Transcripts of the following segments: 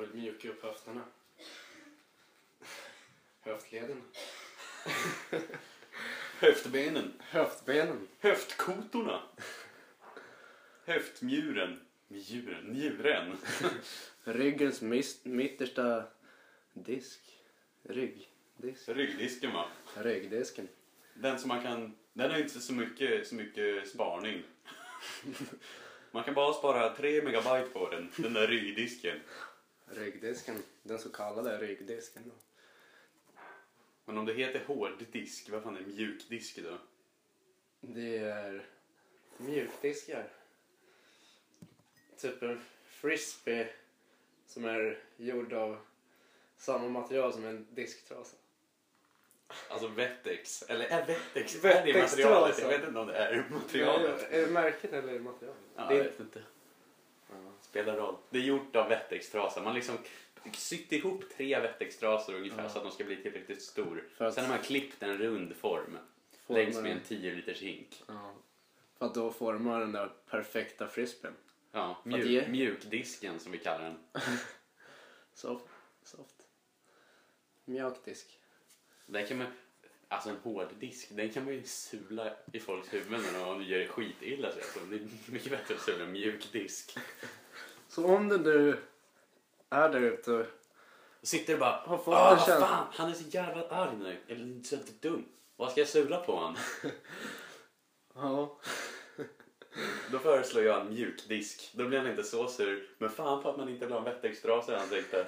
vill mjuka upp höfterna. Höftleden. Höftbenen. Höftbenen. Höftkotorna. Höftmjuren. Mjuren. Njuren. Ryggens mittersta disk. Ryggdisk. Ryggdisken va. Ryggdisken. Den som man kan... Den har inte så mycket, så mycket sparning. Man kan bara spara 3 megabyte på den. Den där ryggdisken. Ryggdisken. Den så kallade ryggdisken. då. Men om det heter hårddisk, vad fan är mjukdisk då? Det är mjukdiskar. Typ en frisbee som är gjord av samma material som en disktrasa. Alltså Wettex. Eller är Wettex är det materialet? Jag vet inte om det är materialet. Är det märket eller är det materialet? Ja, det jag vet inte. Spelar roll. Det är gjort av Wettex-trasa. Man liksom sytt ihop tre Wettex-trasor ungefär Ja. så att de ska bli tillräckligt stor. För att- Sen har man klippt en rund form Formar längs med en 10 liters hink. Ja. För att då formar den där perfekta frisbeen. Ja, mjuk, ge- mjukdisken som vi kallar den. Soft. Soft. Mjukdisk. Den kan man, alltså en hårddisk, den kan man ju sula i folks huvuden och gör det skitilla. Så alltså, det är mycket bättre att sula en mjuk disk. Så om du nu är där ute och sitter och bara, Har fått "Åh, en känsla." fan, han är så jävla arg nu. Eller så inte dum. Vad ska jag sula på han? Ja. Då föreslår jag en mjuk disk. Då blir han inte så sur. Men fan på att man inte vill ha en Wettex-trasa i ansiktet.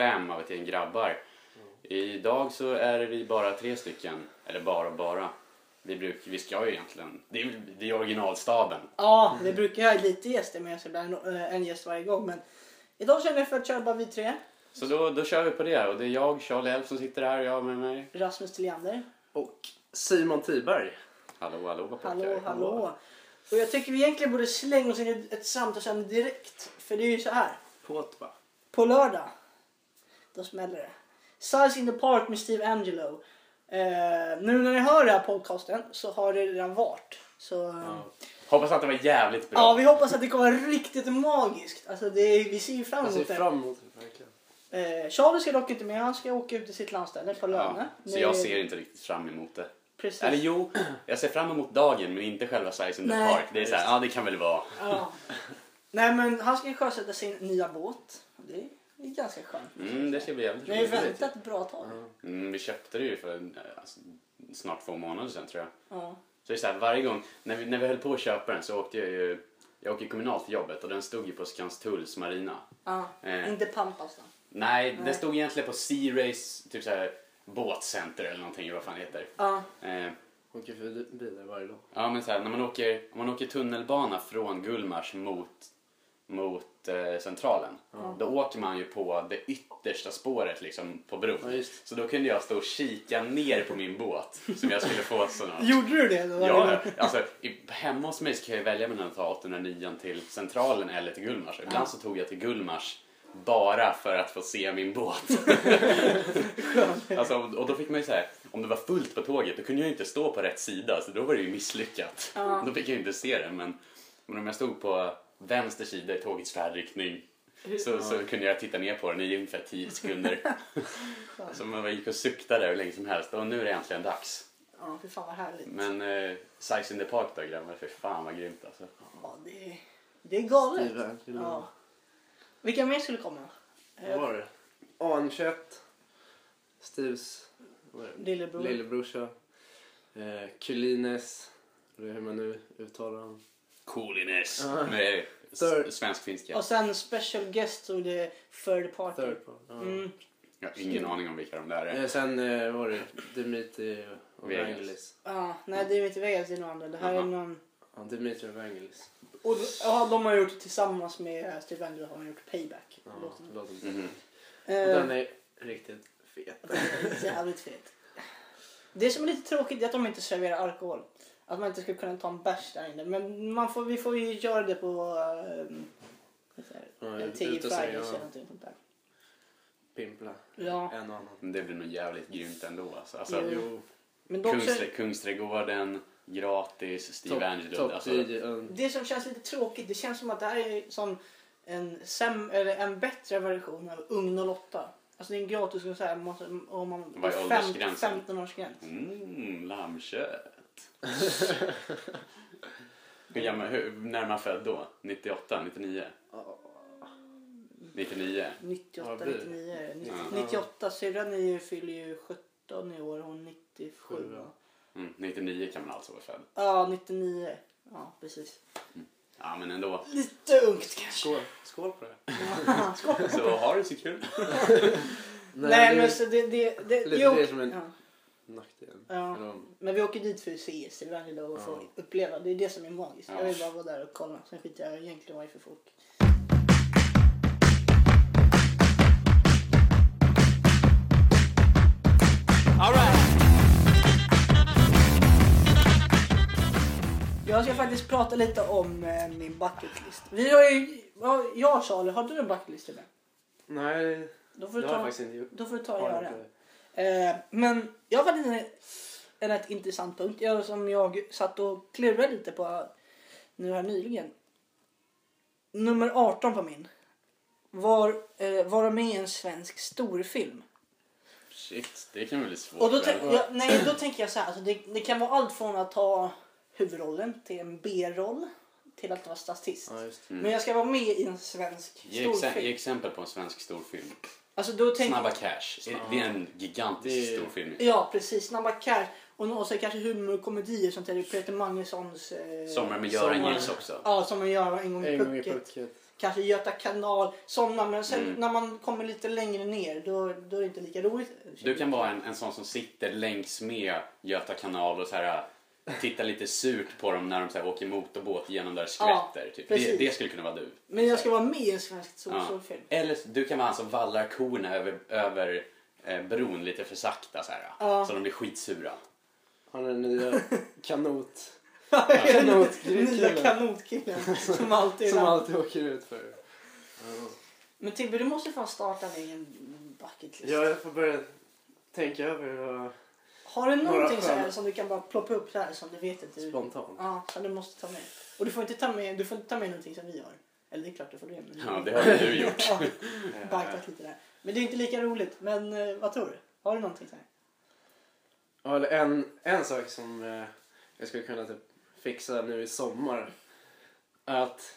Fem av ett gäng grabbar. Idag så är vi bara tre stycken, eller bara bara. Vi, bruk, vi ska ju egentligen, det är, det är originalstaben. Ja, vi brukar ha lite gäster med oss ibland, eh, en gäst varje gång. Men idag känner jag för att köra bara vi tre. Så då, då kör vi på det och det är jag, Charlie Elf som sitter här jag med mig. Rasmus Tilliander. Och Simon Tiberg. Hallå hallå pojkar. Hallå, hallå. Och jag tycker vi egentligen borde slänga oss in i ett samtalsämne direkt. För det är ju så här. Bara. På lördag, då smäller det. Size in the Park med Steve Angelo. Eh, nu när ni hör den här podcasten så har det redan varit. Så, eh, Ja. Hoppas att det var jävligt bra. ja, vi hoppas att det kommer vara riktigt magiskt. Alltså det, vi ser ju fram ser emot det. fram emot det verkligen. Eh, Charlie ska dock inte med. Han ska åka ut till sitt landställe på Ja, Lönne. så jag ser inte riktigt fram emot det. Precis. Eller jo, jag ser fram emot dagen men inte själva Size in the Nej. Park. Det är så här, ja det kan väl vara. Ja. Nej men han ska sjösätta sin nya båt. Det är, det är ganska skönt. Mm, det ska bli jävligt Vi har ju väntat ett bra tag. Mm, vi köpte det ju för alltså, snart två månader sedan tror jag. Ja. Så det är så här, varje gång, när vi, när vi höll på att köpa den så åkte jag ju, jag åker kommunalt för jobbet och den stod ju på Skanstulls marina. Ja. Eh. Inte Pampas då. Nej, Nej. den stod egentligen på Sea Race, typ så här båtcenter eller någonting, vad fan det heter. Ja. Eh, Åker förbi där varje dag. ja men så här, när man åker, om man åker tunnelbana från Gullmars mot, mot eh, centralen. Då åker man ju på det yttersta spåret liksom på bron. Ja. Så då kunde jag stå och kika ner på min båt som jag skulle få sådana. Gjorde du det? Ja, alltså, i, hemma hos mig så kan jag välja mellan att ta 809 till Centralen eller till Gullmars. Ibland så tog jag till Gullmars bara för att få se min båt. alltså, och då fick man ju säga, om det var fullt på tåget då kunde jag inte stå på rätt sida så då var det ju misslyckat. Ja. Då fick jag inte se det men, men om jag stod på vänster sida i tågets färdriktning så, så kunde jag titta ner på den i ungefär 10 sekunder. så man gick och suktade hur länge som helst och nu är det äntligen dags. Ja, fy fan vad härligt. Men eh, Size in the Park då grabbar, för fan vad grymt alltså. Ja, det, är- det är galet. Angelo. Ja. Vilka mer skulle komma? Vad var det? AN21. Steves? Lillebror. lillebrorsa. Eh, Kulines. Eller hur man nu uttalar honom. Cooliness. Med Third. s- svensk-finska. Och sen special guest så det är third party. Third part. Ja. Mm. Jag har ingen aning om vilka de där är. Eh, sen eh, var det Dimitri och Vegas. Vangelis. Ja, nej det är inte Vegas, är någon annan. Det här är Jaha. någon... Ja, Dimitri och Vangelis. Och, ja, de har gjort tillsammans med Steve Angelo har de gjort Payback. Ja, Låten. låten. Mhm. Och Eh, den är riktigt fet. jävligt fet. Det som är lite tråkigt är att de inte serverar alkohol. Att man inte ska kunna ta en bärs där inne. Men man får, vi får ju göra det på um, Ja, en säga, Fridays ja. eller någonting sånt där. Pimpla. Ja, En och annan. Men det blir nog jävligt grymt ändå alltså. alltså Jo. Jo. men dock så, Kungsträ, Kungsträdgården, gratis, Steve Top- alltså, det som känns lite tråkigt, det känns som att det här är som en, säm, eller en bättre version av Ung 08. Alltså det är en gratis konsert måste- om man Vad är åldersgränsen? 15-årsgräns. Mm, lammkött. hur gammal, hur, när är man född då? 98, 99? 99? 98, Ja, det blir- 99. Ja. 98, syrran är ju- fyller ju 17 i år, hon är 97. Sju, ja. Mm, 99 kan man alltså vara född. Ja, 99. Ja, precis. Ja men ändå. Lite ungt kanske. Skål. Skål på det. Skål. Så har det så kul. Nej, det men är så det... det, det lite åker- det som en- ja, nackdel. ja. Men vi åker dit för att se Silvangelo och få Ja. uppleva. Det är det som är magiskt. Ja. Jag vill bara vara där och kolla. Sen skiter jag egentligen vad det är för folk. Jag ska faktiskt prata lite om eh, min bucket list. Vi har ju, ja, jag Charlie, har du en bucket list eller? nej, Då får det du har jag ta, faktiskt inte gjort. då får du ta och göra jag det. Eh, men jag var en, en rätt intressant punkt jag, som jag satt och klurade lite på nu här nyligen. Nummer 18 på min. Var, eh, vara med i en svensk storfilm. Shit, det kan bli svårt. Och då, tänk, jag, nej, då tänker jag så här, alltså det, det kan vara allt från att ta huvudrollen till en B-roll till att vara statist. Ja, just. Mm. Men jag ska vara med i en svensk Ge, storfilm. ge exempel på en svensk storfilm. Alltså då tänk, Snabba Cash. Är- Det är en gigantisk Det är- storfilm. Ja, precis. Snabba cash. Och, och så kanske humor och komedier sånt där. Peter Magnussons... Eh, Sommar med Göran Sommar- Gills också. Ja, som man gör en gång i gång i pucket. pucket. Kanske Göta kanal. Såna, men sen Mm. när man kommer lite längre ner då, då är det inte lika roligt. Du kan vara en, en sån som sitter längs med Göta kanal och så här tittar lite surt på dem när de så här, åker motorbåt genom där det skvätter. typ. det, det skulle kunna vara du. Men jag ska vara med i en svensk Ja. solfilm. Eller du kan vara han som vallar korna över, över eh, bron lite för sakta så här. Ja. Så de blir skitsura. Han är den nya kanot. Nya Kanotkillen. kanotkillen som alltid Som alltid åker ut för. Ja. Men Tibbe, du måste fan starta en egen bucket list. Ja, jag får börja tänka över vad Har du någonting så här som du kan bara ploppa upp så här som du vet att du... spontant. Ja, som du måste ta med. Och du får inte ta med, du får inte ta med någonting som vi har. Eller det är klart du får det. Men Ja, det har ju du gjort. ja, bajtat lite där. Men det är inte lika roligt. Men eh, vad tror du? Har du någonting så här? Ja, eller en, en sak som eh, jag skulle kunna typ fixa nu i sommar. är Att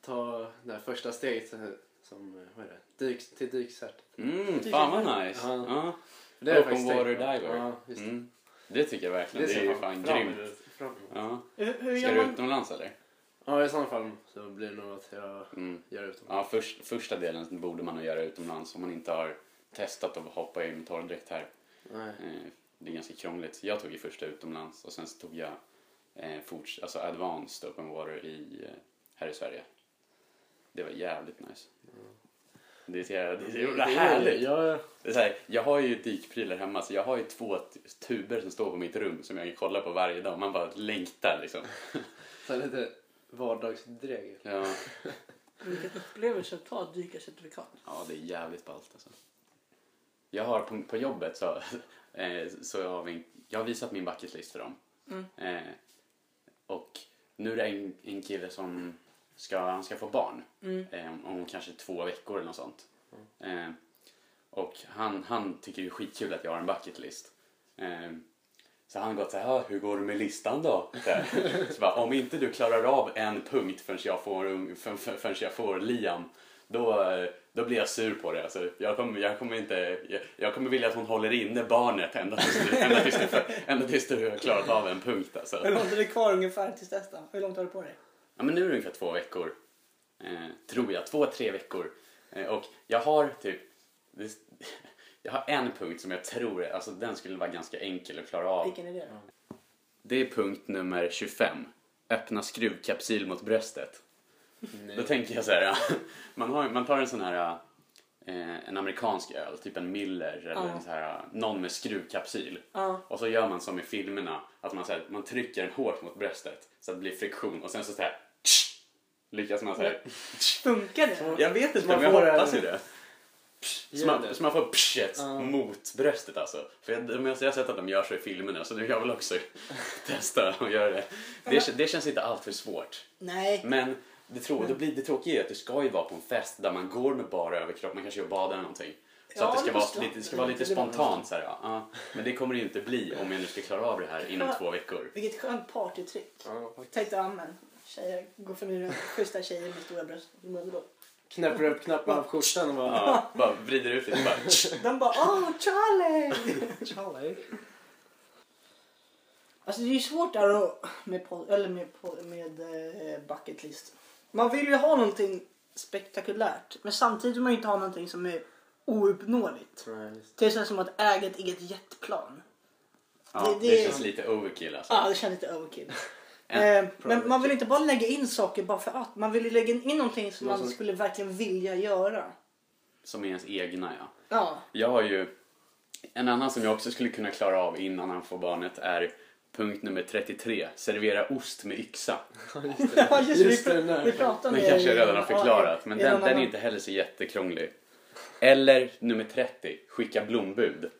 ta det här första steget eh, som, eh, vad är det? Dyk, till dykcert. Mm, fan vad nice. Ja. Ja. Det är Open water diver. Ja, just det. Mm. Det tycker jag verkligen. Det, ser är ju fan fram grymt. fram. Ja. Hur, Ska du man? utomlands eller? Ja, i sådana fall så blir det nog att jag Mm. gör utomlands. Ja, först, första delen borde man nog göra utomlands om man inte har testat att hoppa i med torrdräkt här. Nej. Eh, Det är ganska krångligt. Jag tog ju första utomlands och sen så tog jag eh, forts, alltså advanced open water i, eh, här i Sverige. Det var jävligt nice. Det är så jävla, det är så jävla härligt. Ja, Det är så här, jag har ju dykprylar hemma så jag har ju två tuber som står på mitt rum som jag kan kolla på varje dag. Man bara längtar liksom. så här lite vardagsdrägel. Ja, Vilken upplevelse att ta ett dykarcertifikat. ja det är jävligt ballt alltså. Jag har på, på jobbet så, eh, så jag, har min, jag har visat min bucket list för dem. Mm. Eh, och nu är det en, en kille som ska, han ska få barn Mm. eh, om, kanske två veckor eller något sånt. Eh, och han, han tycker det är skitkul att jag har en bucket list. Eh, så han gått så här, "Ja, hur går det med listan då? Så, bara, om inte du klarar av en punkt förrän jag får, för, för, förrän jag får Liam, då, då blir jag sur på det. Alltså, jag, kommer, jag, kommer inte, jag, jag kommer vilja att hon håller inne barnet ända tills du, ända tills du, ända tills du har klarat av en punkt. Alltså. Hur långt är det kvar ungefär tills dess då? Hur långt har du på dig? Ja, men nu är det ungefär två veckor. Eh, tror jag. Två, tre veckor. Eh, och jag har typ... Det, jag har en punkt som jag tror, alltså den skulle vara ganska enkel att klara av. Vilken är det då? Det är punkt nummer 25. Öppna skruvkapsyl mot bröstet. Då tänker jag så här, man, har, man tar en sån här eh, en amerikansk öl, typ en Miller eller Ja. en så här, någon med skruvkapsyl. Ja. Och så gör man som i filmerna, att man, så här, man trycker den hårt mot bröstet så att det blir friktion och sen så, så här, lyckas man så här. Funkar det? Jag vet inte, Man men jag får hoppas en- ju det. Så man, så man får pshet Ja. mot bröstet alltså. För jag, jag har sett att de gör så i filmerna så nu jag väl också testa och göra det. Det, det känns inte allt för svårt. Nej. Men det, trå, det, blir, det tråkiga är att det ska ju vara på en fest där man går med bara överkropp, man kanske gör badar eller någonting. Så Ja, att det ska, det vara lite, det ska vara lite spontant så här, ja. ja. Men det kommer det ju inte bli om jag nu ska klara av det här inom två veckor. Vilket skönt partytrick. Ja. Tänkte, ja men tjejer går förbi schyssta tjejer med stora bröst. Men då- Knäpper upp knappen av skjortan och bara... Ja, bara vrider ut lite bara. De bara åh Charlie! Charlie. Alltså det är ju svårt där att, med, eller med, med eh, bucket list. Man vill ju ha någonting spektakulärt men samtidigt vill man ju inte ha någonting som är ouppnåeligt. Just. Det är som att äga ett eget jetplan. Ja, Det- det, det- känns lite overkill alltså. Ja, det känns lite overkill. Eh, men man vill inte bara lägga in saker bara för att. Man vill ju lägga in någonting som Någon man som- skulle verkligen vilja göra. Som är ens egna ja. Ja. Jag har ju en annan som jag också skulle kunna klara av innan han får barnet är punkt nummer 33. Servera ost med yxa. Ja, just, Just vi, det, vi pratade Den med- kanske jag redan har ja, förklarat men den, den är inte heller så jättekrånglig. Eller nummer 30. Skicka blombud.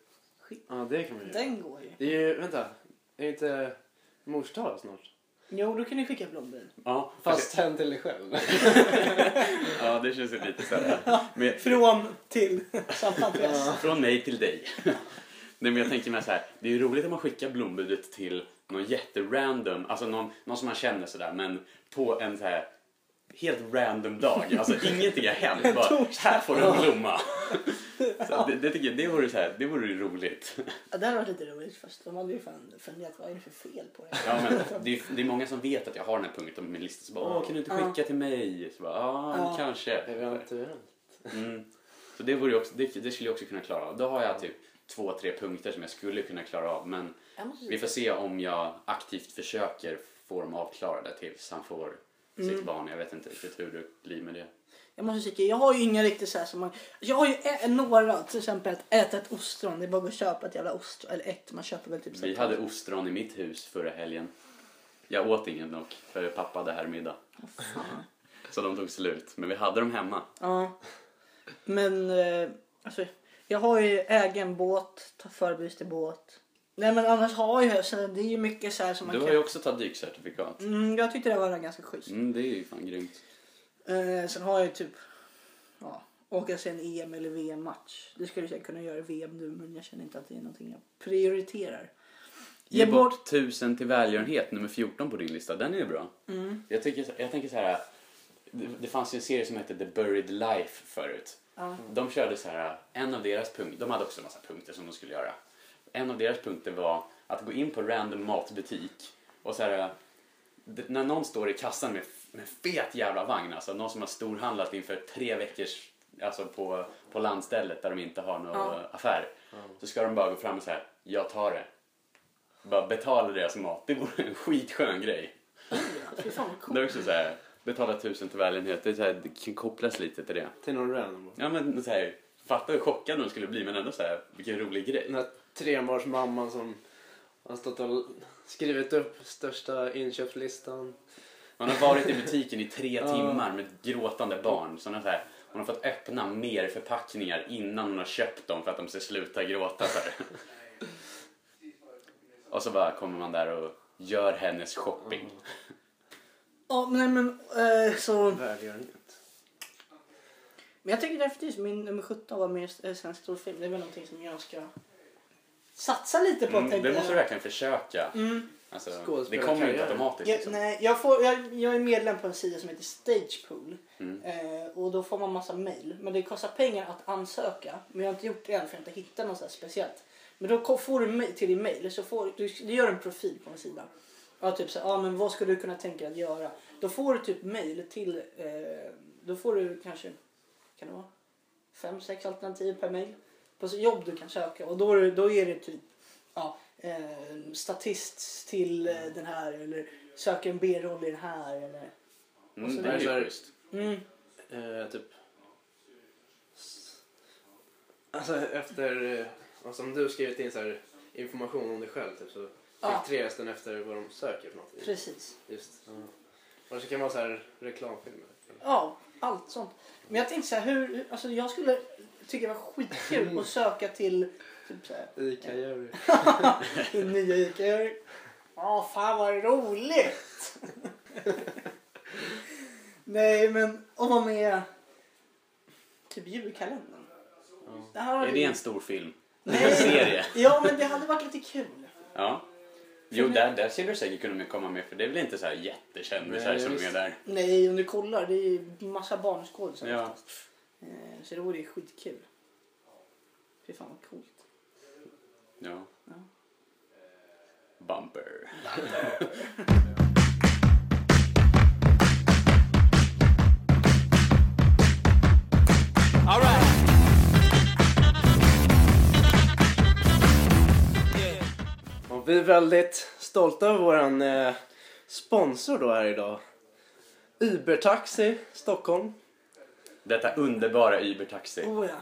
Ja, det kan man ju. Den går ju. Det är ju, vänta. Är inte mors dag snart? Jo, då kan ni skicka blombud. Ja, Fast hem till dig själv. ja det känns ju lite sådär. Men, Från till samma adress. Från mig till dig. Nej men jag tänker mig så här, det är ju roligt om man skickar blombudet till någon jätterandom, alltså någon, någon som man känner sådär men på en så här helt random dag. Alltså ingenting har hänt. Bara, här får du en blomma. Så det, det tycker jag, det vore så här, det vore ju roligt. Ja, det hade varit lite roligt fast de hade ju fan funderat vad är det för fel på det? Ja, men det, är, det är många som vet att jag har den här punkten på min lista. Så bara, Åh, kan du inte skicka till mig? Så bara, ja, kanske. Eventuellt. Mm. Så det, vore också, det, det skulle jag också kunna klara av. Då har jag typ två, tre punkter som jag skulle kunna klara av. Men vi får se om jag aktivt försöker få dem avklarade tills han får sitt barn. Jag vet inte riktigt hur det blir med det. Jag måste kika. Jag har ju inga riktigt så här som man... Jag har ju ä- några, till exempel att äta ett ostron. Det är bara att gå och köpa ett jävla ostron. Eller ett, man köper väl typ Vi hade ostron i mitt hus förra helgen. Jag åt ingen dock, för pappa hade här middag. Så de tog slut. Men vi hade dem hemma. Ja. Men eh, alltså, jag har ju egen båt, tar förbevis till båt. Nej men annars har jag så det är ju mycket så här som man Du har ju också tagit dykcertifikat. Mm, jag tyckte det var ganska schysst. Mm, det är ju fan grymt. Eh, sen har jag ju typ ja, åka se en EM eller VM-match. Det skulle jag kunna göra i VM nu men jag känner inte att det är någonting jag prioriterar. Ge Ge bort tusen till välgörenhet, nummer 14 på din lista. Den är ju bra. Mm. Jag, tycker, jag tänker så här. Det, det fanns ju en serie som hette The Buried Life förut. Ja. De körde så här, en av deras punkter, de hade också en massa punkter som de skulle göra. En av deras punkter var att gå in på random matbutik och så här, när någon står i kassan med, med fet jävla vagn, alltså någon som har storhandlat inför tre veckors, alltså på, på landstället där de inte har någon Ja. affär. Så ska de bara gå fram och säga, jag tar det. Bara betala deras mat. Det vore en skitskön grej. Coolt. Det är också så här, betala tusen till välgörenhet, det, är så här, det kan kopplas lite till det. Till någon random. Ja men så här, fatta hur chockad de skulle bli men ändå så här, vilken rolig grej. Trebarnsmamman som har stått och skrivit upp största inköpslistan. Man har varit i butiken i tre timmar med gråtande barn. Så så här, hon har fått öppna mer förpackningar innan hon har köpt dem för att de ska sluta gråta. Så här. Och så bara kommer man där och gör hennes shopping. Ja, nej men eh, så... Välgörenhet. Men jag tycker definitivt min nummer 17 var mer eh, svensk storfilm. Det är väl någonting som jag ska satsa lite på. Mm, tänkte det jag. måste du verkligen försöka. Mm. Alltså, det kommer ju inte automatiskt. Jag, Liksom. nej, jag, får, jag, jag är medlem på en sida som heter Stagepool. Mm. Eh, och då får man massa mail. Men det kostar pengar att ansöka. Men jag har inte gjort det än för jag har inte hittat något så här speciellt. Men då får du till din mail. Så får, du, du gör en profil på en sida. Ja, typ så ja, men vad skulle du kunna tänka dig att göra? Då får du typ mail till... Eh, då får du kanske... Kan det vara? Fem, sex alternativ per mail. På så jobb du kan söka. Och då, är det- då är det typ... Ja, eh, statist till eh, den här. Eller söker en B-roll i den här. Eller, Mm, det är schysst. mm. Eh, typ Alltså efter, eh, och som du skrivit in så här information om dig själv typ, så Ja. filtreras den efter vad de söker för något. Precis. Just. Ja. Och så kan det vara så här reklamfilmer. Ja, allt sånt. Men jag tänkte så här, hur, alltså jag skulle tycka det var skitkul att söka till typ så här, Ica gör din nya Ica. Jag- Ja, fan vad roligt! Nej, men att vara med typ julkalendern. Det här hade Är det en stor film? Nej. En serie? Ja, men det hade varit lite kul. Ja. Jo, där, där skulle du säkert kunna komma med för det är väl inte så här jättekändisar Nej, som är där. Nej, om du kollar, det är ju massa barnskådisar Ja. oftast. Eh, Så det vore ju skitkul. Fy fan vad coolt. Ja. Ja. Bumper. Och vi är väldigt stolta över våran eh, sponsor då här idag. Ubertaxi Stockholm. Detta underbara Uber Taxi. Oh ja.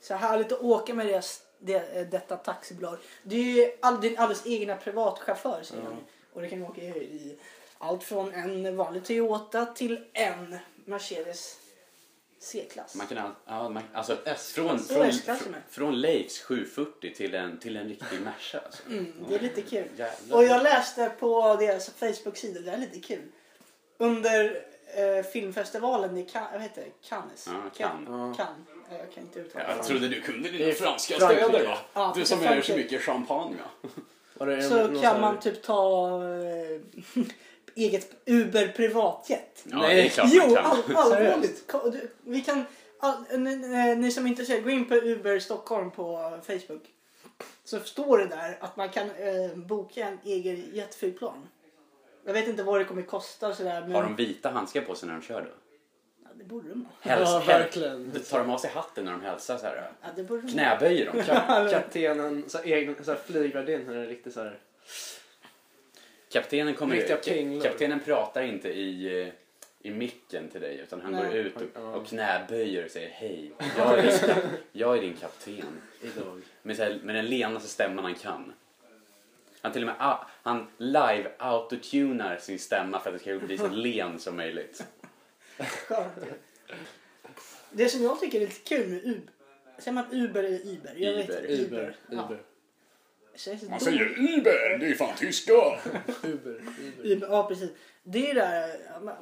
Så härligt att åka med deras, det, eh, detta taxibolag. Det är ju all, din alldeles egna privatchaufför säger de. Och det kan åka i, i allt från en vanlig Toyota till en Mercedes C-klass. Man kan all, ja, man, alltså, från, från, S-klass från, Leifs 740 till en, till en riktig Merca. Alltså. Mm, det är lite kul. Jävlar. Och jag läste på deras Facebook-sida, det är lite kul. Under eh, filmfestivalen i Cannes, vad heter det? Cannes? Ja, Cannes. Ja. Cannes. Eh, Jag kan inte uttala Jag det. trodde du kunde dina är franska Frankrike. städer va? Ja, du det är som gör så mycket champagne va? Så kan man typ ta eh, eget Uber privatjet. Ja, Nej. det är klart Jo, all, allvarligt. Vi kan, all, ni, ni- ni som är intresserade, gå in på Uber Stockholm på Facebook. Så står det där att man kan eh, boka en egen jetflygplan. Jag vet inte vad det kommer kosta och sådär. Men Har de vita handskar på sig när de kör då? ja, det borde de ha. Häls, Ja, häl- verkligen. Tar de av sig hatten när de hälsar så här? Ja, det borde de. Knäböjer de? Kap- Kaptenen, så här, egen, så här flygvärdinna är riktigt så här. Kaptenen, kommer, Riktiga pinglor. kaptenen pratar inte i, eh, i micken till dig utan han Nej. går ut och, och knäböjer och säger hej. Jag är din, jag är din kapten. Idag. Med, så här, med den lenaste stämman han kan. Han till och med ah, han live autotunar sin stämma för att det ska bli så len som möjligt. Det som jag tycker är lite kul med Uber. Säger man Uber eller Uber? Jag vet Uber. Uber. Ja. Uber. Man säger Uber, det är fan tyska! Uber. Uber. Ja precis. Det är där,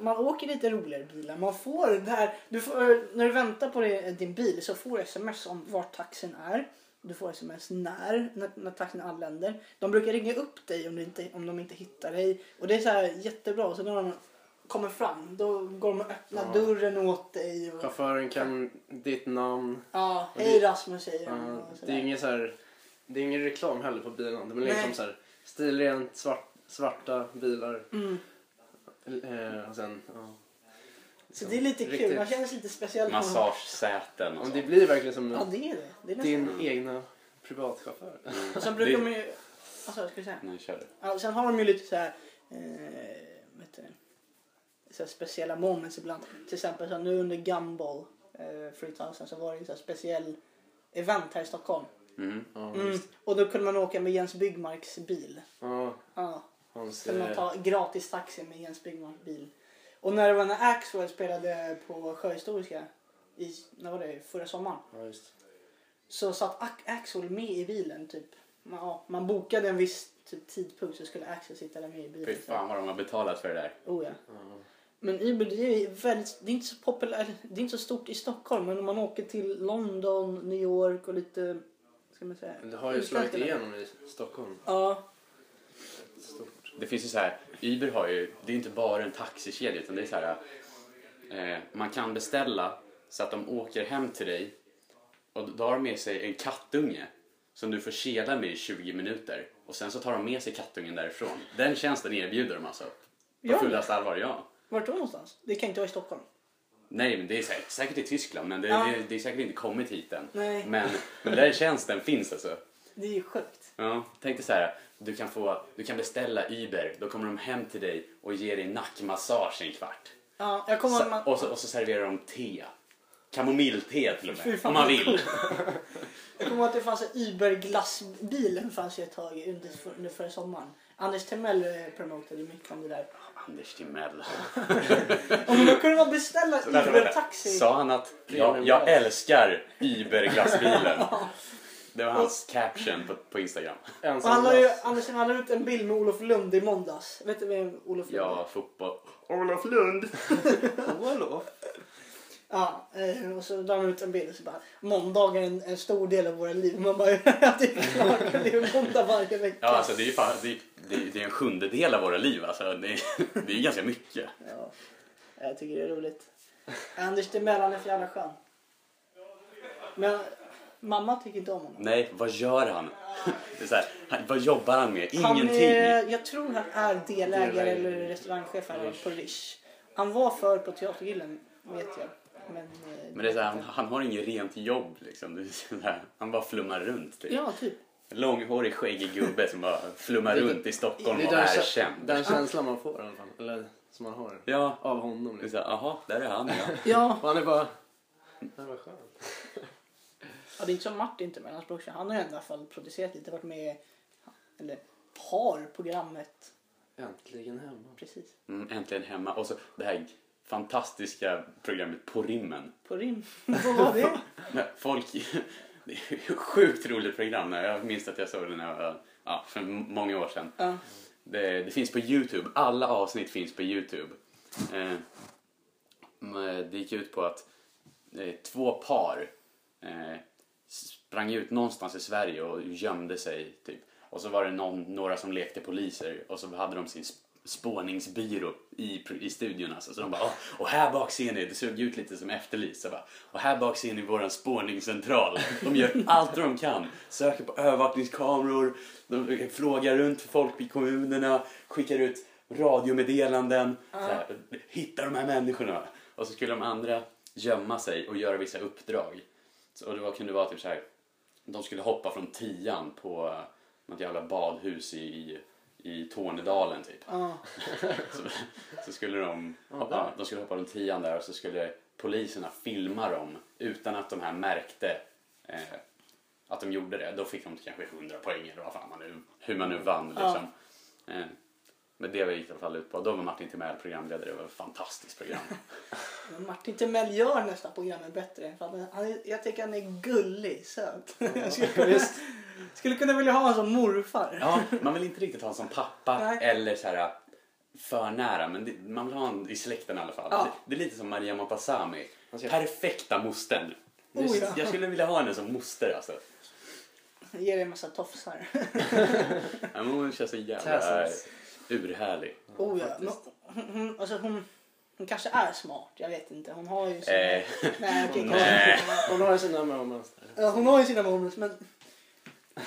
man, åker lite roligare bilar. Man får det här, du får, när du väntar på det- din bil så får du sms om vart taxin är. Du får sms när, när, när taxin anländer. De brukar ringa upp dig om, du inte, om de inte hittar dig. Och det är så här jättebra. Så när de kommer fram då går de och öppnar Ja. dörren åt dig. Och, Chauffören kan ditt namn. ja, hej Rasmus säger de. och det är ingen så här, det är ingen reklam heller på bilarna. Det är liksom så här stilrent svart, svarta bilar. Mm. Eh, och sen, ja. Så det är lite kul, Riktigt- man känner sig lite speciell. man- Massagesäten och så. Det blir verkligen som Ja det är det. det är nästan. din egna privatchaufför. Och sen brukar de ju, alltså ska jag säga? Nej, kör du. Ja, sen har de ju lite så här, eh, vad heter det? Så här speciella moments ibland. Till exempel så nu under Gumball eh, 3000 så var det ju så här speciell event här i Stockholm. Mm. Ja, Mm. Och då kunde man åka med Jens Byggmarks bil. ja Ja, hans, så kunde man ta gratis taxi med Jens Byggmarks bil. Och när det var när Axwell spelade på Sjöhistoriska i, när var det, förra sommaren. ja, just. Så satt Axel med i bilen typ. Man, ja, man bokade en viss typ, tidpunkt så skulle Axel sitta där med i bilen. Fy fan vad de har betalat för det där. Oh, ja. Ja. Men Uber det är, väldigt, det är inte så populärt, det är inte så stort i Stockholm men om man åker till London, New York och lite, ska man säga. Men det har ju slagit igenom i Stockholm. Ja, Stort. Det finns ju så här, Uber har ju, det är inte bara en taxikedja utan det är så här, eh, man kan beställa så att de åker hem till dig och då har de med sig en kattunge som du får kela med i 20 minuter och sen så tar de med sig kattungen därifrån. Den tjänsten erbjuder de alltså. På de fullaste allvar, ja. vart då någonstans? Det kan inte vara i Stockholm. Nej, men det är säkert, säkert i Tyskland men det, Ja. det, det är säkert inte kommit hit än. Nej. Men, men den tjänsten finns alltså. Det är ju sjukt. Ja, tänk dig så här. Du kan, få, du kan beställa Uber, då kommer de hem till dig och ger dig nackmassage i en kvart. Ja, jag kommer Så, man, och, så, och så serverar de te. kamomillte till och med. Om man vill. Jag kommer ihåg att det fanns en Uber-glassbilen fanns ju ett tag under, under förra sommaren. Anders Timell eh, promotade mycket om det där. Anders Timell. Om då kunde man beställa. Uber-taxi. Sa han att jag, jag älskar Uber-glassbilen? Det var hans caption på, på Instagram. Och han la ju. Anders han la ut en bild med Olof Lund i måndags. Vet du vem Olof Lund är? Ja, fotboll. Olof Lund. Olof. Ja, eh, och så la han ut en bild och så bara måndagar är en, en stor del av våra liv. Man bara, ja det är klart, det är måndag varje vecka. Ja, alltså det är ju fan, det är, det är, det en sjundedel av våra liv. Alltså, det, är, det är ganska mycket. Ja, jag tycker det är roligt. Anders Timell han är för jävla skön. Men mamma tycker inte om honom. Nej, vad gör han? Det är så här, han vad jobbar han med? Han Ingenting. är, jag tror han är delägare eller restaurangchef här på Rish. Han var för på Teatergrillen vet jag. Men, eh, Men det är så här, han, han har inget rent jobb liksom. Det är så här, han bara flummar runt. Typ. Ja, typ. Långhårig skäggig gubbe som bara flummar Det- runt i Stockholm Det är och är kä- känd. den känslan man får i alla fall. Eller som man har Ja, av honom. det är Liksom. så här, aha, där är han ja. Ja, Och han är bara... Han var skön. ja, det är inte som Martin inte med hans brorsa. Han har i alla fall producerat lite, varit med eller har programmet Äntligen hemma. precis Mm, äntligen hemma. Och så det här fantastiska programmet På rimmen. på rim. Vad var det? Folk, det är ett sjukt roligt program. Jag minns att jag såg det när jag var, ja, för många år sedan. Ja. Det, det finns på Youtube. Alla avsnitt finns på Youtube. Eh, men det gick ut på att eh, två par eh, sprang ut någonstans i Sverige och gömde sig. Typ. Och så var det någon, några som lekte poliser och så hade de sin spåningsbyrå i, i studion. Alltså. Så de bara, "Åh, och här bak ser ni, det såg ut lite som Efterlyst. Och här bak ser ni våran spårningscentral. De gör allt de kan. Söker på övervakningskameror, de frågar runt folk i kommunerna, skickar ut radiomeddelanden. Här, Hitta de här människorna. Och så skulle de andra gömma sig och göra vissa uppdrag. Så, och det var, kunde vara typ så här, de skulle hoppa från tian på eh, något jävla badhus i, i, i Tornedalen typ. Ja. Så, så skulle de Ja, hoppa, där. de skulle hoppa runt tian där och så skulle poliserna filma dem utan att de här märkte eh, att de gjorde det. Då fick de kanske 100 poäng eller vad fan man nu, hur man nu vann liksom. Eh, men det gick i alla fall ut på. Då var Martin Timell programledare. Det var ett fantastiskt program. Martin Timell gör nästan programmet bättre. För han, jag tycker han är gullig, söt. Jag skulle, kunna, skulle kunna vilja ha honom som morfar. Ja, man vill inte riktigt ha honom som pappa Nej. eller så här för nära, men det, man vill ha honom i släkten i alla fall. Ja. Det, det är lite som Maria Montazami. Perfekta mostern. Oh, ja. Jag skulle vilja ha henne som moster alltså. Ger dig en massa tofsar. Ja, hon känns så jävla Tassels. Urhärlig. Oh ja. Men hon, alltså hon, hon kanske är smart. Jag vet inte. Hon har ju sina... Eh, Nej, okej, nej. Hon har ju sina moments. Ja, hon har ju sina moments men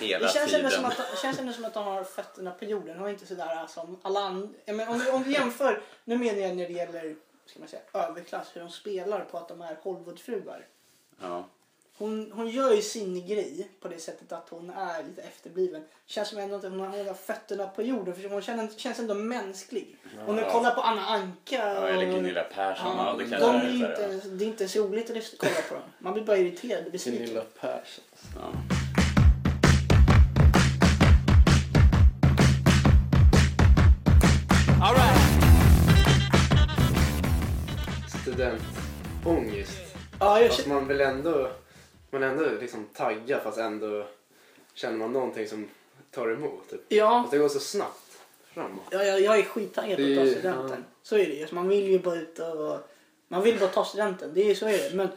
hela det känns, ändå tiden. som att, det känns ändå som att hon har fötterna på jorden. Hon är inte sådär som alla andra. Men om, vi- om vi jämför, nu menar jag när det gäller ska man säga, överklass, hur de spelar på att de är Hollywoodfruar. Ja. Hon, hon gör ju sin grej på det sättet att hon är lite efterbliven. Känns som ändå att hon har, fötterna på jorden för hon känner, känns ändå mänsklig. Om du Ja. kollar på Anna Anka ja, eller Gunilla Persson. Ja, Ja, det de är inte, det är inte så roligt att kolla på dem. Man blir bara irriterad och besviken. Gunilla Persson. ja. Studentångest. Ja, jag Fast man vill ändå... Man är ändå liksom taggad fast ändå känner man någonting som tar emot. Typ. ja, Att det går så snabbt framåt. ja, jag, jag är skittaggad på att ta studenten. Så är det ju. Man vill ju bara ut och... Man vill bara ta studenten. Det är så är det. Men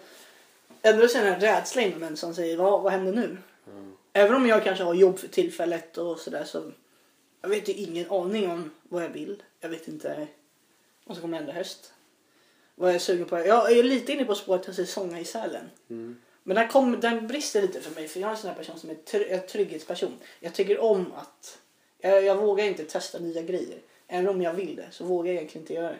ändå så är den här rädslan inom en som säger vad, vad händer nu? Mm. Även om jag kanske har jobb för tillfället och sådär så jag vet ju ingen aning om vad jag vill. Jag vet inte. Och så kommer ändå höst. Vad jag är sugen på. Jag är lite inne på spåret att säsonga i Sälen. Mm. Men den, kom, den brister lite för mig för jag är en sån här person som är tr- en trygghetsperson. Jag tycker om att... Jag, jag vågar inte testa nya grejer. Även om jag vill det så vågar jag egentligen inte göra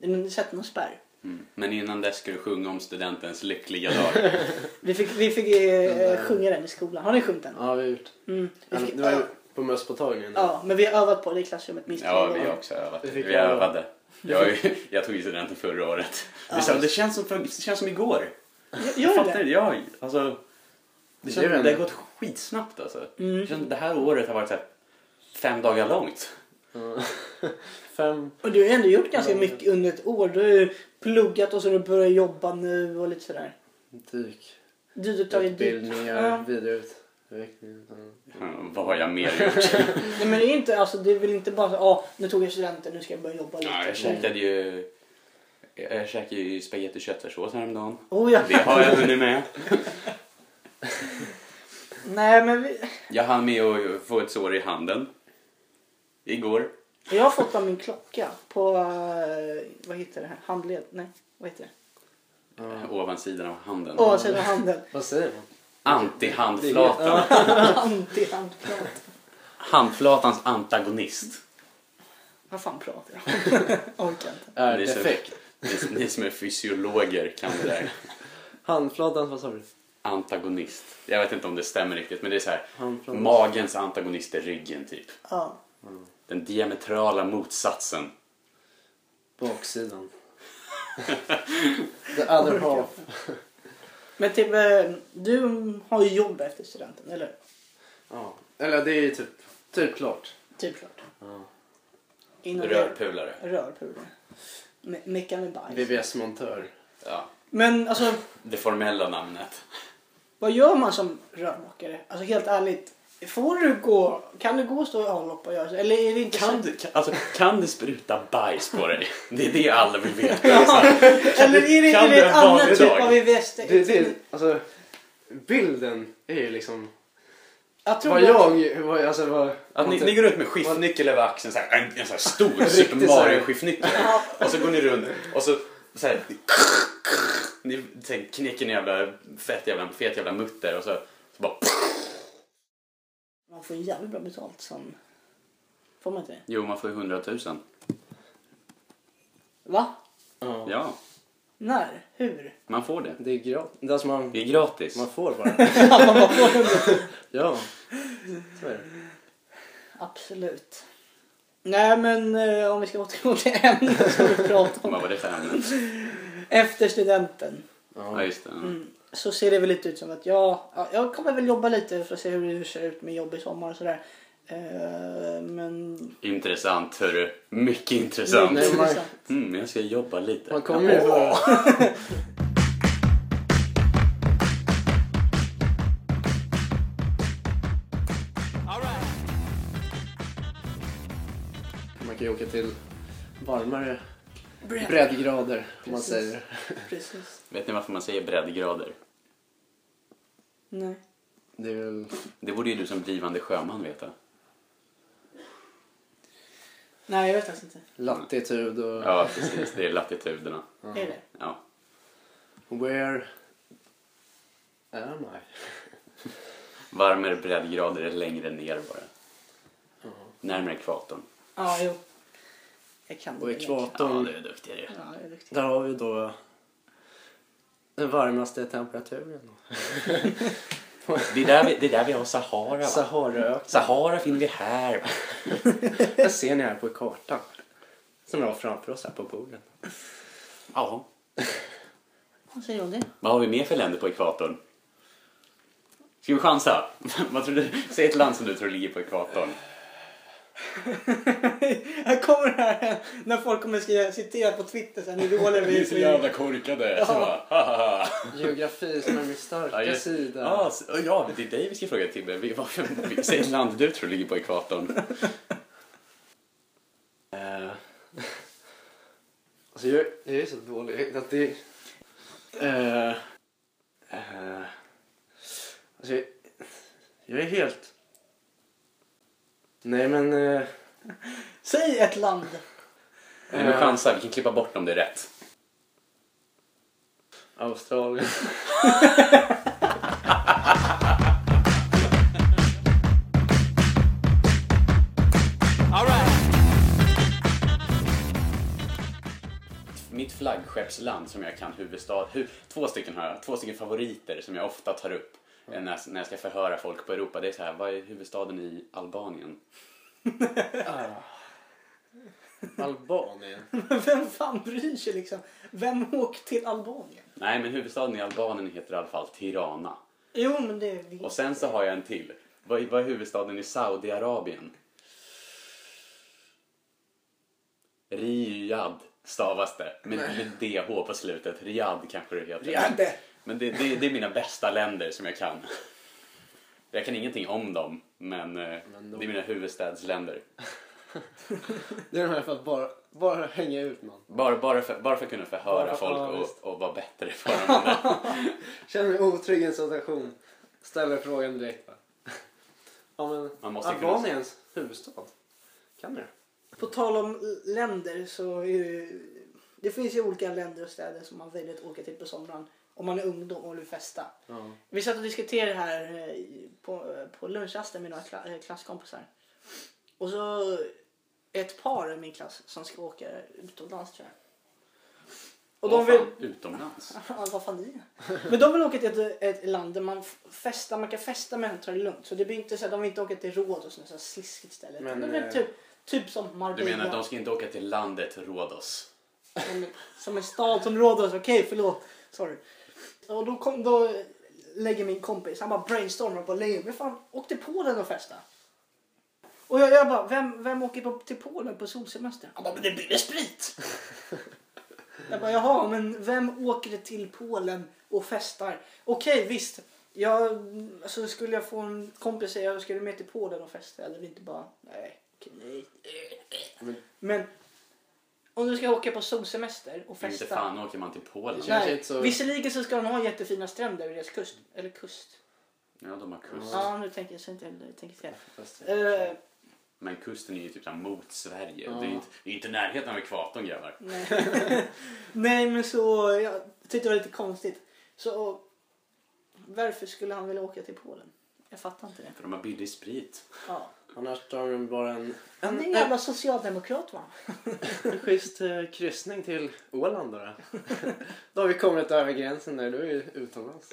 det. Det sätter någon spärr. Mm. Men innan dess ska du sjunga om studentens lyckliga dag. Vi fick, vi fick eh, sjunga den i skolan. Har ni sjungit den? Ja, vi har gjort. Mm. Vi fick, Det var ju ja, på mösspåtagningen. ja, men vi har övat på det i klassrummet minst Ja, vi har också övat. Vi Vi öva. övade. Jag, jag tog ju studenten förra året. Vi sa, det, känns som, det känns som igår. Gör Jag det fattar det? inte. Ja, alltså. Det, Det känns, väl- det har gått skitsnabbt alltså. Mm. Det, känns, det här året har varit så här, fem dagar långt. Ja. Fem. Och du har ändå gjort ganska Ja. mycket under ett år. Du har ju pluggat och så har du börjat jobba nu och lite sådär. Dyk. Du har tagit dit. Utbildningar, Ja. Ja. Mm, vad har jag mer gjort? Nej men det är inte, alltså det är väl inte bara så, ja nu tog jag studenten, nu ska jag börja jobba lite. ja, jag käkade ju... Jag käkade ju spagetti och köttfärssås häromdagen. Oh, ja. Det har jag hunnit med. Nej men vi, Jag hann med att få ett sår i handen. Igår. jag har fått av min klocka på, eh, vad heter det här, handled? Nej, vad heter det? Ja. Ovansidan av handen. Ovansidan av handen. Vad säger man? Anti-handflatan. Anti-handflata. Handflatans antagonist. Vad fan pratar jag om? Orkar inte. Är Det är så- defekt. Ni, ni som är fysiologer kan det där. Handflatan, vad sa du? Antagonist. Jag vet inte om det stämmer riktigt men det är så här. Handflatan. Magens antagonist är ryggen typ. Ja. Den diametrala motsatsen. Baksidan. The other half. Men typ, eh, du har ju jobb efter studenten, eller? Ja. Eller det är ju typ, typ klart. Typ klart. Ja. Inom Rörpulare. Rörpulare. Me- Mecka med bajs. VVS-montör. Ja. Men alltså, Det formella namnet. vad gör man som rörmokare? Alltså helt ärligt. Får du gå, kan du gå och stå i avlopp och göra så? Eller är det inte Kan så? du, kan, alltså, kan du spruta bajs på dig? Det är det alla vill veta. Ja, eller är det, kan är det du ett en annat typ dag? av VVS? Det, det, alltså, bilden är ju liksom... jag tror Vad jag... Vad, alltså, vad, Att ni, ni går runt med skiftnyckel över axeln, så här, en, en så här stor Super. Mario-skiftnyckel. Och så går ni runt och så, så här, ni knäcker en jävla fett jävla, fet jävla mutter och så, så bara Man får ju jävligt bra betalt som... Får man inte det? Jo, man får ju 100 000. Va? ja. När? Hur? man får det. Det är gratis. Alltså man, Det är gratis. man får bara. man bara får det. ja. Så är det. Absolut. Nej men eh, om vi ska återgå till ämnet som vi pratade om. Vad var det för ämne? Efter studenten Ja, just det. mm, så ser det väl lite ut som att jag, ja, jag kommer väl jobba lite för att se hur det ser ut med jobb i sommar och sådär. Eh, men... Intressant, hörru. Mycket intressant. Nej, man-. Mm, jag ska jobba lite. Man kommer ju få... Man kan ju åka till varmare Bredd. breddgrader om man säger. Precis. Vet ni varför man säger breddgrader? Nej. Det är väl... Det borde ju du som blivande sjöman veta. Nej jag vet faktiskt inte. Latitud och... Ja, precis. Det är latituderna. Är det? Ja. Where am I? Varmare breddgrader är längre ner bara. Närmare ekvatorn. Ja jo. Jag kan Och det. ekvatorn, Ja, du är duktigare. Ja, jag är duktig. där har vi då den varmaste temperaturen. Det är där vi, det är där vi har Sahara va? Saharaöknen. Sahara finner vi här. va? Där ser ni här på kartan. Som jag har framför oss här på bordet. Ja. Vad säger du? Vad har vi mer för länder på ekvatorn? Ska vi chansa? Vad tror du? Säg ett land som du tror ligger på ekvatorn. Här kommer det här när folk kommer skriva citera på Twitter sen idoler vi korkade. Ja. Så bara. Geografi som är min Ja, starka just- sida. Ja, s- ja, det är dig vi ska fråga Tibbe. Säg ett land du tror ligger på ekvatorn. Eh, alltså jag, jag är så dålig att det... Eh, eh, alltså jag, jag är helt... Nej men... Eh, Säg ett land. Vi kan chansa, vi kan klippa bort om det är rätt. Australien. Mitt flaggskeppsland som jag kan huvudstad, hu, två stycken har jag, två stycken favoriter som jag ofta tar upp eh, när, jag- när jag ska förhöra folk på Europa. Det är så här, vad är huvudstaden i Albanien? Ah. Albanien. Vem fan bryr sig liksom? Vem åker till Albanien? Nej, men huvudstaden i Albanien heter i alla fall Tirana. Jo, men det vet Och sen så har jag en till. Vad, vad är huvudstaden i Saudiarabien? Riyadh stavas det. Med, med DH på slutet. Riyadh kanske det heter. Riyadh. Men det, det, det är mina bästa länder som jag kan. Jag kan ingenting om dem, men, eh, Men de- det är mina huvudstadsländer. Det är de här för att bara, bara hänga ut någon. Bara, bara, för, bara för att kunna förhöra Bara- folk ja, och, och vara bättre på dem. Känner mig otrygg i en situation. Ställer frågan direkt va. Ja men, Man måste kunna- Albaniens huvudstad. Kan du? På tal om länder så är det, det finns ju olika länder och städer som man väljer att åka till på sommaren om man är ungdom och vill festa. Ja. Vi satt och diskuterade det här eh, på, på lunchrasten med några eh, klasskompisar. Och så ett par i min klass som ska åka utomlands tror jag. Och de Vad vill... fan, utomlands? Ja, vad fan är. Men de vill åka till ett, ett land där man festar, man kan festa men ta det lugnt. Så det blir inte så att de vill inte åka till Rhodos, något så här sliskigt ställe. Men, är eh, typ, typ som Du Marbella. menar att de ska inte åka till landet Rhodos? Som, som en stad som Rhodos. Okej, förlåt. Sorry. Och då, kom, då lägger min kompis, han bara brainstormar på länge. Men fan, åk till Polen och festa. Och jag, jag bara, vem, vem åker på, till Polen på solsemester? Han bara, men det blir det sprit. jag bara, jaha, men vem åker till Polen och festar? Okej, visst. Jag, alltså, skulle jag få en kompis säga, jag skulle med till Polen och festa? Eller inte bara, nej, okej, nej. Men om du ska åka på solsemester och Inte festa. fan åker man till Polen. Nej, inte så- visserligen så ska de ha jättefina stränder vid deras kust. Eller kust. Ja, de har kust. Ja, nu tänker jag så inte jag Tänker fel. Eh, Men kusten är ju typ mot Sverige. Ja. Det är ju inte, det är inte närheten av ekvatorn grabbar. nej. nej, men så jag tyckte det var lite konstigt. Så varför skulle han vilja åka till Polen? Jag fattar inte det. För de har billig sprit. Ja. Annars tar de bara en, en, en jävla socialdemokrat va? en schysst eh, kryssning till Åland då. Då, då har vi kommit över gränsen där, då är vi utomlands.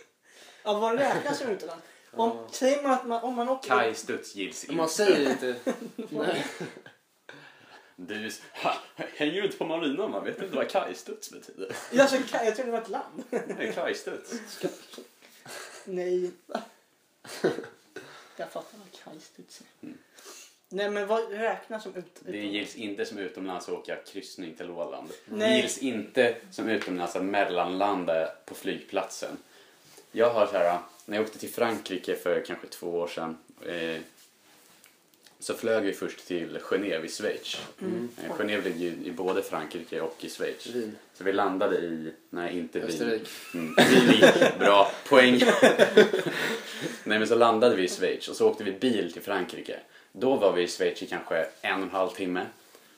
Ja, vad räknas som utomlands? Om, Ja. säger man att man, om man åker... Kaj Studs gills Man inte. säger inte... Nej. Du ha, hänger du inte på marinan va? Vet inte vad Kaj Studs betyder? Alltså, jag trodde det var ett land. Nej, Kaj Studs. Nej. Jag fattar vad kajstuds är. Nej men vad räknas som ut? Det gills inte som utomlands att åka kryssning till Åland. Det Nej. gills inte som utomlands att mellanlanda på flygplatsen. Jag har så här, när jag åkte till Frankrike för kanske två år sedan eh, så flög vi först till Genève i Schweiz. Mm. Eh, Genève ligger ju i både Frankrike och i Schweiz. Vin. Så vi landade i, nej inte Wien. Österrike. Mm, Wien, bra poäng. nej men så landade vi i Schweiz och så åkte vi bil till Frankrike. Då var vi i Schweiz i kanske en och en halv timme.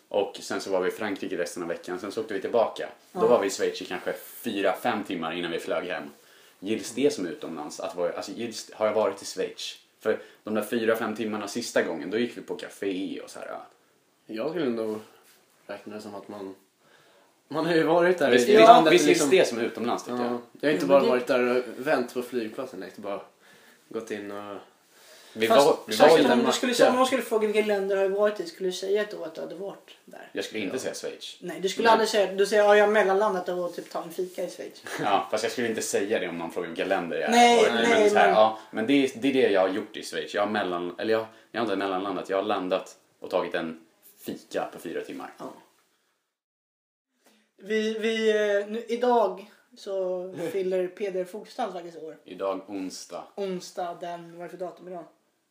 Och sen så var vi i Frankrike resten av veckan. Sen så åkte vi tillbaka. Då var vi i Schweiz i kanske fyra, fem timmar innan vi flög hem. Gills det som utomlands? Att vara, alltså, gills, har jag varit i Schweiz? För de där fyra, fem timmarna sista gången, då gick vi på café och så här. Jag skulle nog räkna det som att man... Man har ju varit där Visst, i visst, landet. visst liksom. det som utomlands tycker jag. Ja, jag har inte Ja, bara varit där och vänt på flygplatsen. Jag har inte bara gått in och... Vi Fast, var, vi var, om, du skulle, matcha. om någon skulle fråga vilka länder har du varit i skulle du säga då att du hade varit där? jag skulle inte Ja. säga Schweiz. Nej, du skulle Nej. aldrig säga Du säger ja, jag har mellanlandat och typ ta en fika i Schweiz. Ja, fast jag skulle inte säga det om någon frågar vilka länder jag Nej, har varit i. nej, men, så här, men- ja, men det, är, det är det jag har gjort i Schweiz. Jag har, mellan, eller jag, jag har inte mellanlandat, jag har landat och tagit en fika på fyra timmar. Ja. Vi, vi, eh, nu, idag så fyller Peder Fogstad faktiskt år. Idag onsdag. Onsdag den, vad är det för datum idag?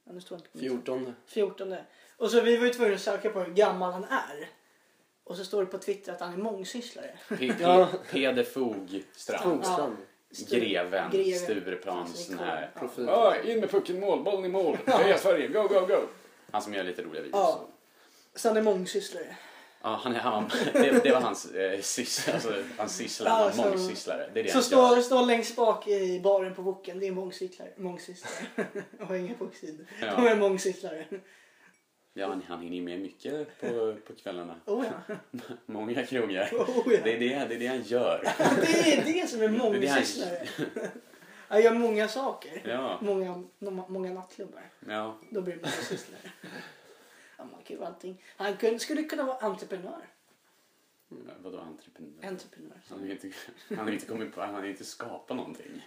Ja, nu står inte på min- 14. 14. Och så vi var ju tvungna att söka på hur gammal han är. Och så står det på Twitter att han är mångsysslare. P- P- Ja. Peder Fogstrand. Fogstrand. Greven. Greven. Stureplans Alltså, sån här. Profil. Ja, in med pucken mål, bollen i mål. Heja Sverige, go, go, go. Han som gör lite roliga videos. Ja. Så han är mångsysslare. Ja, han är, han, det, det var hans eh, syssla, alltså hans syssla, han så- var mångsysslare. Det är det Så han står, står längst bak i baren på Woken, det är mångsysslare. Mångsysslare. och har inga bocksidor. Ja. De är mångsysslare. Ja, han, han hinner med mycket på, på kvällarna. Oh ja. Många krogar. Oh ja. Det är det, det är det han gör. Det är det som är han- mångsysslare. Jag gör många saker. Ja, Många, många nattklubbar. ja. Då blir det mångsysslare. Ja, man kan ju vara allting. Han kunde, skulle kunna vara entreprenör. Vadå entreprenör? Entreprenör. Han har inte, han har inte kommit på, han har inte skapat någonting.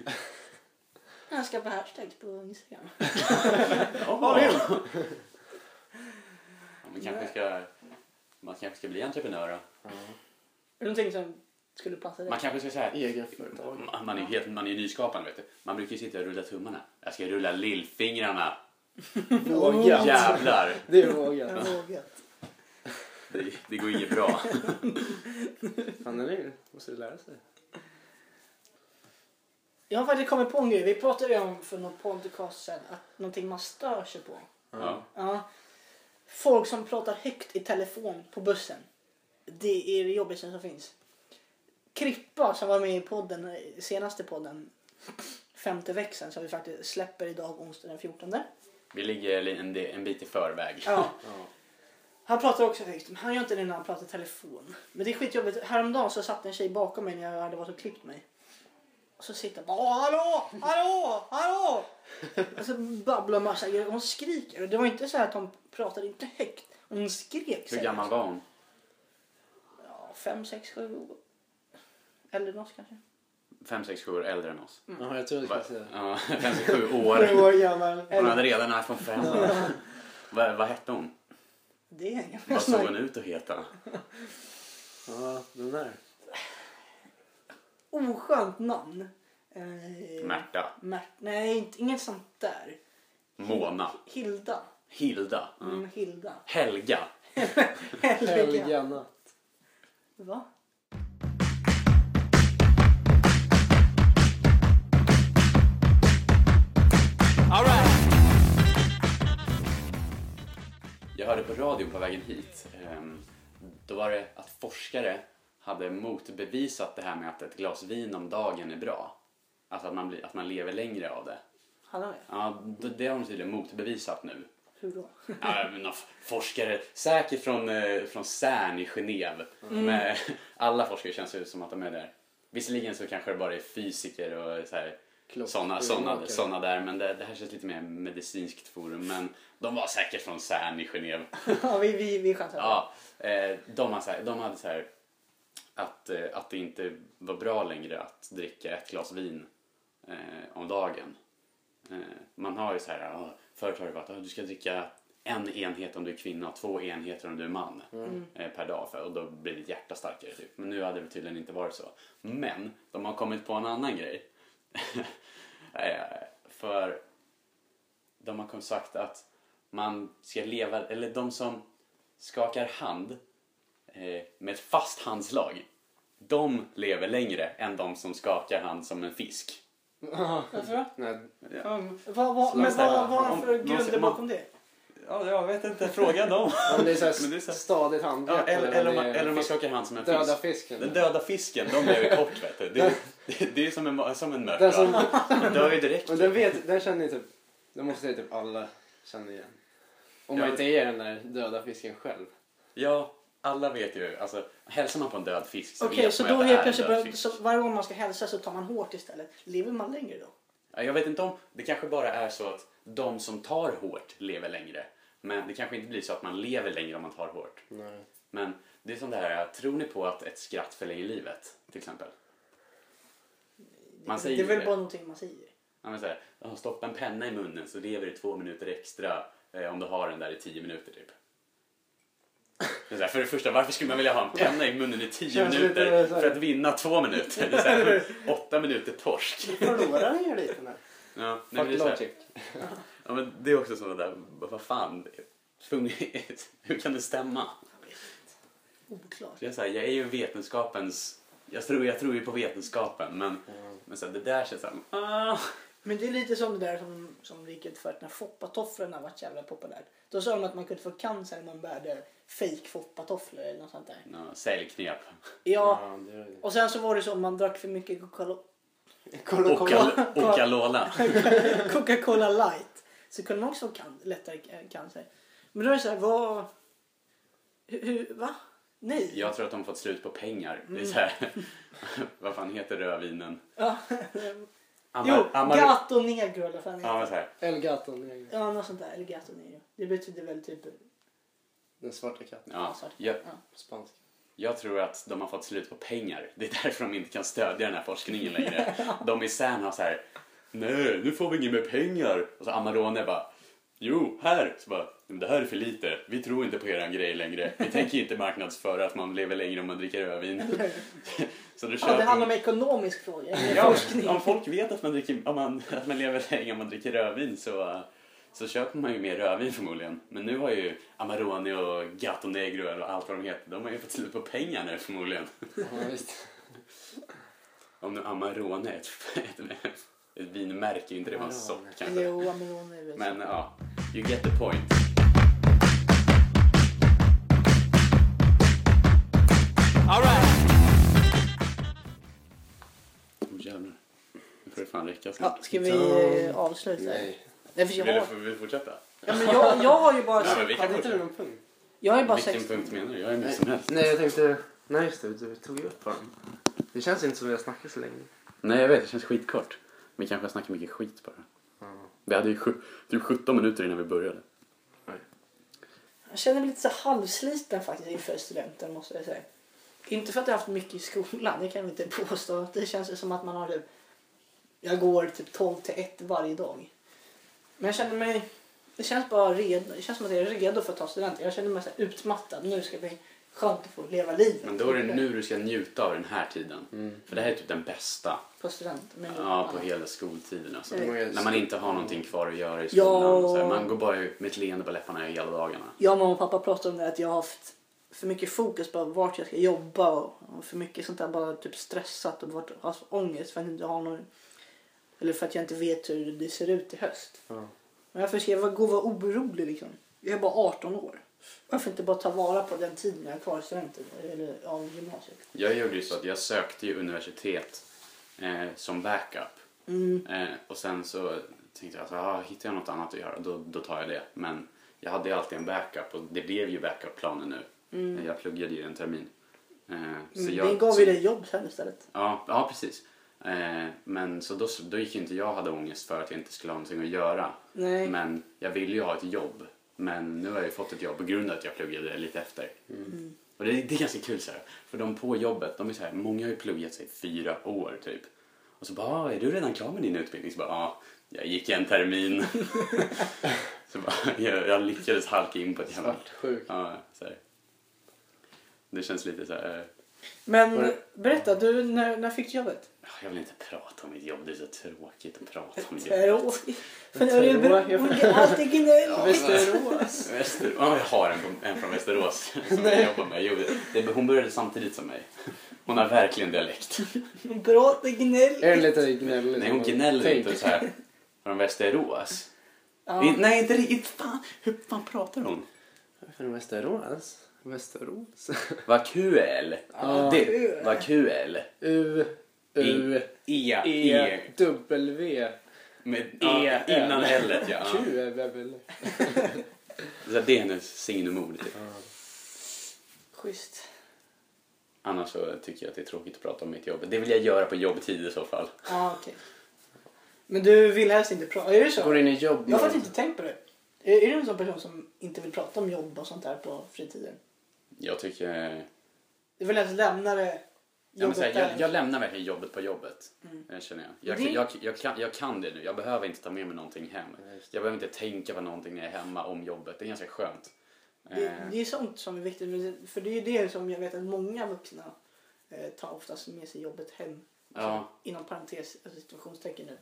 Jag ska på hashtags på Instagram. Ja, ja, man kanske ska, man kanske ska bli entreprenör då. Ja. Är det någonting som skulle passa dig? Man kanske ska säga Egenföretag. man, man är ju helt, man är ju nyskapande vet du. Man brukar ju sitta och rulla tummarna. Jag ska rulla lillfingrarna. Vågat. Jävlar! Det är vågat. Jag vågat. Det, det går inget bra. Fan, eller måste lära sig. Jag har faktiskt kommit på en grej. Vi pratade ju om för någon podcast sen att någonting man stör sig på. Ja. Ja. Folk som pratar högt i telefon på bussen. Det är det jobbigaste som finns. Krippa som var med i podden, senaste podden, femte växeln som vi faktiskt släpper idag onsdag den 14. Vi ligger en, en bit i förväg. Ja. Han pratar också högt, men han gör inte det när han pratar telefon. Men det är skitjobbigt. Häromdagen så satt en tjej bakom mig när jag hade varit och klippt mig. Och så sitter han bara hallå, hallå, hallå! Och så babblar massa grejer. Hon skriker. Och det var inte så här att hon pratade inte högt. Hon skrek. Hur gammal var hon? Ja, fem, sex, sju år. Än oss kanske. Fem, sex, sju år äldre än oss. Ja, jag tror du Va? skulle säga. Ja, fem, sex, sju Sju år. år gammal. Hon hade redan en iPhone 5. vad, vad hette hon? Det är gammal Vad såg hon ut att heta? Ja, den där. Oskönt namn. Eh, Märta. Märt. Nej, inte, inget sånt där. Mona. Hilda. Hilda. Mm, Hilda. Helga. Helga. Helga natt. Va? Jag hörde på radion på vägen hit. ehm, Då var det att forskare hade motbevisat det här med att ett glas vin om dagen är bra. Alltså att man, blir, att man lever längre av det. Det? Ja, det det har de tydligen motbevisat nu. Hur då? Ja, men, forskare, säkert från, eh, från CERN i Genève. Men alla forskare känns ut som att de är där. Visserligen så kanske det bara är fysiker och så här, Klock- såna, såna, där, men det, det här känns lite mer medicinskt forum. Men de var säkert från CERN i Genève. ja, vi, vi, vi chansar. Ja, eh, de, har så här, de hade så här att, eh, att det inte var bra längre att dricka ett glas vin eh, om dagen. Eh, man har ju så här, förut har det varit att du ska dricka en enhet om du är kvinna och två enheter om du är man eh, per dag för, och då blir ditt hjärta starkare. Typ. Men nu hade det tydligen inte varit så. Men de har kommit på en annan grej. För de har sagt att man ska leva, eller de som skakar hand eh, med ett fast handslag, de lever längre än de som skakar hand som en fisk. Varför då? Nej, Um, vad, vad, men Slå vad, vad har om- de för om- grunder om- bakom det? Ja, jag vet inte, fråga dem. om det är så här Men det är så här- stadigt handgrepp. Ja, eller, eller, om man, det är eller om man skakar hand som en Döda fisk. fisken. Den döda fisken, de lever kort vet du. Det, det, det är som en, som en Den mörka. som, Den dör ju direkt. men den vet, den känner ju typ, den måste ju typ alla känna igen. Om man Ja. inte är den där döda fisken själv. Ja, alla vet ju. Alltså, hälsar man på en död fisk så Okej, vet så man då att det helt är en plötsligt, död börjar- fisk. så varje gång man ska hälsa så tar man hårt istället. Lever man längre då? Ja, Jag vet inte om, det kanske bara är så att de som tar hårt lever längre. Men det kanske inte blir så att man lever längre om man tar hårt. Nej. Men det är som det här, tror ni på att ett skratt förlänger livet? Till exempel. Man det, säger det är väl det. bara någonting man säger. Ja, men så här, "Ja, stoppa en penna i munnen så lever du två minuter extra eh, om du har den där i tio minuter typ. Det här, för det första, varför skulle man vilja ha en penna i munnen i tio minuter för att vinna två minuter? Det är så här, åtta minuter torsk. Förlorar den ju lite nu. Ja, nej, men det, är så här. ja, men det är också sådana där, vad fan, hur kan det stämma? Oklart. Är så här, jag är ju vetenskapens, jag tror, jag tror ju på vetenskapen men, men så här, det där känns såhär, ah. Men det är lite som det där som, som gick ut för att när foppatofflorna var så jävla populärt. Då sa de att man kunde få cancer om man bärde fake foppatofflor eller något sånt där. Ja, säljknep. Ja, och sen så var det så om man drack för mycket Coca- Kolla, kolla. Oka- Okalola. Coca-Cola light så kunde man också få can- lättare ca- cancer. Men då är det så här, vad... Hur, hur, va? Nej. Jag tror att de har fått slut på pengar. Det är så här, vad fan heter rödvinen? Ja. Amar, jo, Amar, Gato Negro eller vad fan ja, heter så här. El Gato, nej. Ja, något sånt där. Eller Gato Negro. Det betyder väl typ... Den svarta katten. Ja, svart. jag, Ja. På spanska. Jag tror att de har fått slut på pengar. Det är därför de inte kan stödja den här forskningen längre. De i CERN har så här, nej nu får vi inget mer pengar. Och så Amarone bara, jo här. Så bara, "Men det här är för lite. Vi tror inte på eran grej längre. Vi tänker inte marknadsföra att man lever längre om man dricker rödvin. så Ja, köper det handlar om ekonomisk fråga, Ja, forskning. om folk vet att man, dricker, om man, att man lever länge om man dricker rödvin så, så köper man ju mer rödvin förmodligen. Men nu har ju Amarone och Gato Negro och allt vad de heter, de har ju fått slut på pengar nu förmodligen. Ja, visst. Om nu Amarone är ett, ett, ett vinmärke, är ju inte det bara sock Amarone. kanske. Jo, Amarone är. Men ja, you get the point. Oh, jävlar. Nu får det fan räcka snart. Ja, ska vi eh, avsluta? Nej. Nej, för jag, Vill du, har, får vi fortsätta? ja, men jag, jag har ju bara Nej, men vi kan Hade inte du fortsätta. någon punkt? jag har ju bara Vilken 16. punkt menar du? Jag är med som helst. Nej, jag tänkte... Nej, just det. Du tog ju upp bara. Det känns inte som vi har snackat så länge. Nej, jag vet. Det känns skitkort. Vi kanske har snackat mycket skit bara. Vi hade ju typ 17 minuter innan vi började. Jag känner mig lite så halvsliten faktiskt inför studenten måste jag säga. Inte för att jag har haft mycket i skolan, det kan jag inte påstå. Det känns som att man har typ... Jag går typ 12 till 1 varje dag. Men jag känner mig... Det känns bara redo. Det känns som att jag är redo för att ta studenten. Jag känner mig så utmattad. Nu ska bli skönt att få leva livet. Men då är det nu du ska njuta av den här tiden. För det här är typ den bästa. På studenten. Ja, på hela skoltiden alltså. Mm. När man inte har någonting kvar att göra i Ja. skolan. Så här, man går bara med ett leende på läpparna hela dagarna. Jag och mamma och pappa pratade om det att jag har haft för mycket fokus på vart jag ska jobba och för mycket sånt där bara typ stressat och varit, haft ångest för att inte ha någon eller för att jag inte vet hur det ser ut i höst. Ja. Men jag vara- gå och vara orolig liksom? Jag är bara 18 år. Varför inte bara ta vara på den tiden jag har kvar i studenten eller av gymnasiet? Jag gjorde ju så att jag sökte ju universitet eh, som backup. Mm. Eh, och sen så tänkte jag att ah, hittar jag något annat att göra då, då tar jag det. Men jag hade ju alltid en backup och det blev ju backup-planen nu. Eh, Jag pluggade ju en termin. Eh, så Mm, jag, det gav så, ju dig jobb sen istället. Ja, ja precis. Eh, men så då, då gick inte jag och hade ångest för att jag inte skulle ha någonting att göra. Nej. Men jag ville ju ha ett jobb. Men nu har jag ju fått ett jobb på grund av att jag pluggade lite efter. Mm. Och det, det är ganska kul så här. För de på jobbet, de är så här, många har ju pluggat sig fyra år typ. Och så bara, "Ah, är du redan klar med din utbildning? Så bara, ja, jag gick en termin. så bara, jag, jag lyckades halka in på ett jävla... Svartsjuk. Ja, så här. Det känns lite så här, eh, Men berätta, du, när, när fick du jobbet? Jag vill inte prata om mitt jobb, det är så tråkigt att prata om jobbet. Tråkigt. Örebro, alltid gnäll. Västerås. Väster... Ja, jag har en, en från Västerås som jag jobbar med. Jo, det, hon började samtidigt som mig. Hon har verkligen dialekt. Pratar gnäll. Är det lite gnällig? Nej, hon gnäller inte så här. Från Västerås. Ja. Nej, inte riktigt. Fan, hur fan pratar hon? Från Västerås? Västerås? Vad kul! Ja. Det, vad kul! U, U, E, E, E, W, med, E, ja, innan L. L ja. Q är väl... Så det är hennes signumord. Typ. Schysst. Annars så tycker jag att det är tråkigt att prata om mitt jobb. Det vill jag göra på jobbtid i så fall. Ja, okej. Men du vill helst inte prata? Är det så? Går in i jobb Jag har faktiskt inte tänkt på det. Är, är du en sån person som inte vill prata om jobb och sånt där på fritiden? Jag tycker... Du vill helst lämna det Ja, men så här, jag, jag lämnar verkligen jobbet på jobbet. Mm. Det känner jag. Det- Jag, jag, jag, kan, jag kan det nu. Jag behöver inte ta med mig någonting hem. Jag behöver inte tänka på någonting när jag är hemma om jobbet. Det är ganska skönt. Det, Eh, det är sånt som är viktigt. För det är det som jag vet att många vuxna eh, tar oftast med sig jobbet hem. Alltså, Ja. Inom parentes, alltså situationstecken nu.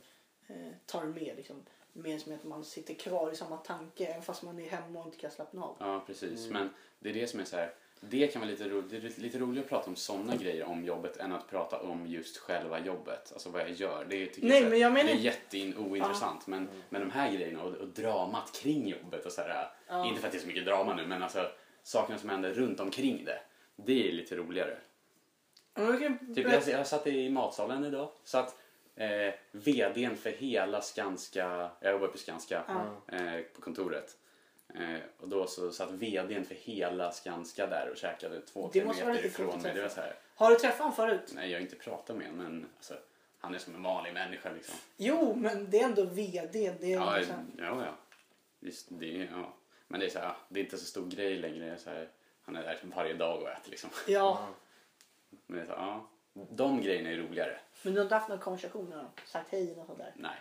Eh, tar med liksom. Mer som att man sitter kvar i samma tanke även fast man är hemma och inte kan slappna av. Ja, precis. Mm. Men det är det som är så här. Det kan vara lite, ro, det är lite roligare att prata om sådana grejer om jobbet än att prata om just själva jobbet. Alltså vad jag gör. Det, tycker Nej, jag, men jag menar- det är jätteointressant. Men, men de här grejerna och, och dramat kring jobbet och så här, Ja. Inte för att det är så mycket drama nu men alltså sakerna som händer runt omkring det. Det är lite roligare. Kan Typ, jag, jag satt i matsalen idag. Satt eh, VDn för hela Skanska, jag jobbar på Skanska Ja. eh, på kontoret. Eh, och då så satt VDn för hela Skanska där och käkade två, Det tre måste vara meter lite kul ifrån mig. Det var så här, Har du träffat honom förut? nej jag har inte pratat med honom men alltså, han är som en vanlig människa liksom. Jo, men det är ändå VD. Det är Ja, ja, ja. Visst, det, ja. Men det är så här, det är inte så stor grej längre. Så här, Han är där varje dag och äter liksom. Ja, Men det är så, ja, de grejerna är roligare. men du har inte haft någon konversation med honom? Sagt hej eller sånt där? Nej,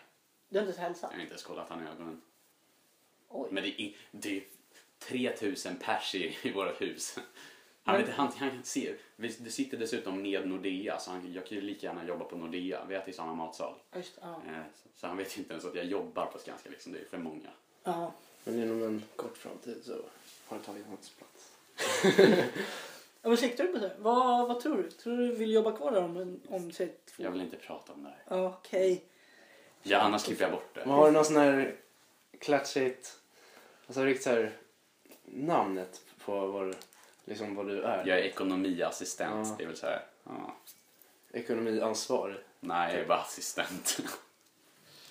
Du har inte ens hälsat? jag har inte ens kollat han i ögonen. Oj. Men det är, det är 3000 pers i, i vårt hus. Han, Men- vet, han, han kan se, vi, det sitter dessutom med Nordea så han, jag kan ju lika gärna jobba på Nordea. Vi äter i samma matsal. Just, ja. Eh, så, så han vet ju inte ens att jag jobbar på Skanska liksom. Det är för många. ja. Men inom en kort framtid så har jag tagit hans plats. Ja, men siktar du på det? Vad, vad tror du? Tror du vill jobba kvar där om, om säg två Jag vill inte prata om det här. Ja, Okej. Ja, annars klipper jag bort det. Men har du någon sån här klatschigt, alltså riktigt så här namnet på vad, liksom vad du är? Jag är ekonomiassistent. Ja. Det är väl så här. Ja. Ekonomiansvarig. Nej, jag är bara assistent.